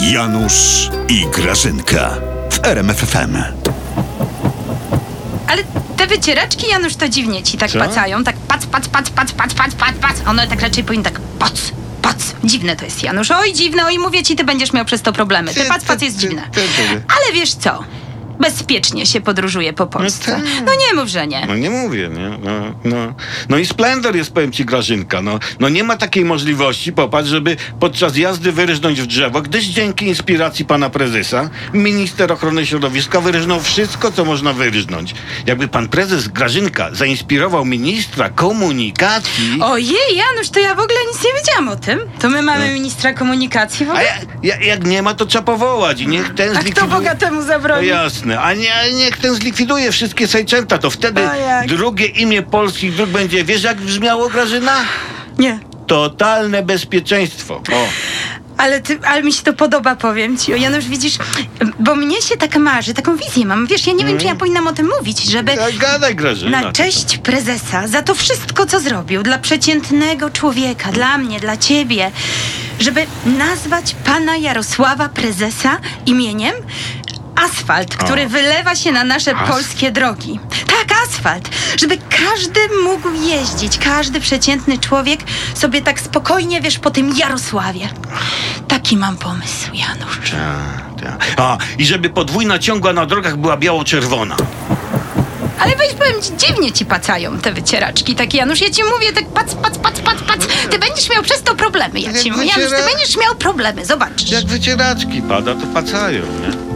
Janusz i Grażynka w RMFFM. Ale te wycieraczki, Janusz, to dziwnie ci tak Co? pacają. Tak pac, pac, pac, pac, pac, pac, pac, pac. One tak raczej powinny tak pac, pac. Dziwne to jest, Janusz. Oj, dziwne. Oj, mówię ci, ty będziesz miał przez to problemy. Te Ty, pac, pac jest dziwne. Ale wiesz co? Bezpiecznie się podróżuje po Polsce. tak. No nie mów, że nie. No nie mówię, nie? No, no. no i splendor jest, powiem ci, Grażynka. No, no nie ma takiej możliwości, popatrz, żeby podczas jazdy wyryżnąć w drzewo, gdyż dzięki inspiracji pana prezesa minister ochrony środowiska wyryżnął wszystko, co można wyryżnąć. Jakby pan prezes Grażynka zainspirował ministra komunikacji... Ojej, Janusz, to ja w ogóle nic nie wiedziałam o tym. To my mamy ministra komunikacji w A ogóle. ja, ja, jak nie ma, to trzeba powołać i niech ten A kto zlikwiduje... bogatemu No zabroni? Jasne, a nie, niech ten zlikwiduje wszystkie sejczęta, to wtedy A jak? drugie imię polskich dróg będzie, wiesz jak brzmiało Grażyna? Nie. Totalne bezpieczeństwo. O. Ale, ty, ale mi się to podoba, powiem ci. O, Janusz, widzisz, bo mnie się tak marzy, taką wizję mam. Wiesz, ja nie wiem, czy ja powinnam o tym mówić, żeby Ja gadaj Grażyna. na cześć prezesa za to wszystko, co zrobił dla przeciętnego człowieka, dla mnie, dla ciebie, żeby nazwać pana Jarosława prezesa imieniem asfalt, który O. wylewa się na nasze As- polskie drogi. Tak, asfalt. Żeby każdy mógł jeździć, każdy przeciętny człowiek sobie tak spokojnie, wiesz, po tym Jarosławie. Taki mam pomysł, Janusz. Ta, ta. A, i żeby podwójna ciągła na drogach była biało-czerwona. Ale weź powiem ci, dziwnie ci pacają te wycieraczki takie, Janusz. Ja ci mówię, tak pac, pac, pac, pac, pac. Ty będziesz miał przez to problemy, ja Jak ci mówię. Janusz, ty będziesz miał problemy, zobaczysz. Jak wycieraczki pada, to pacają, nie?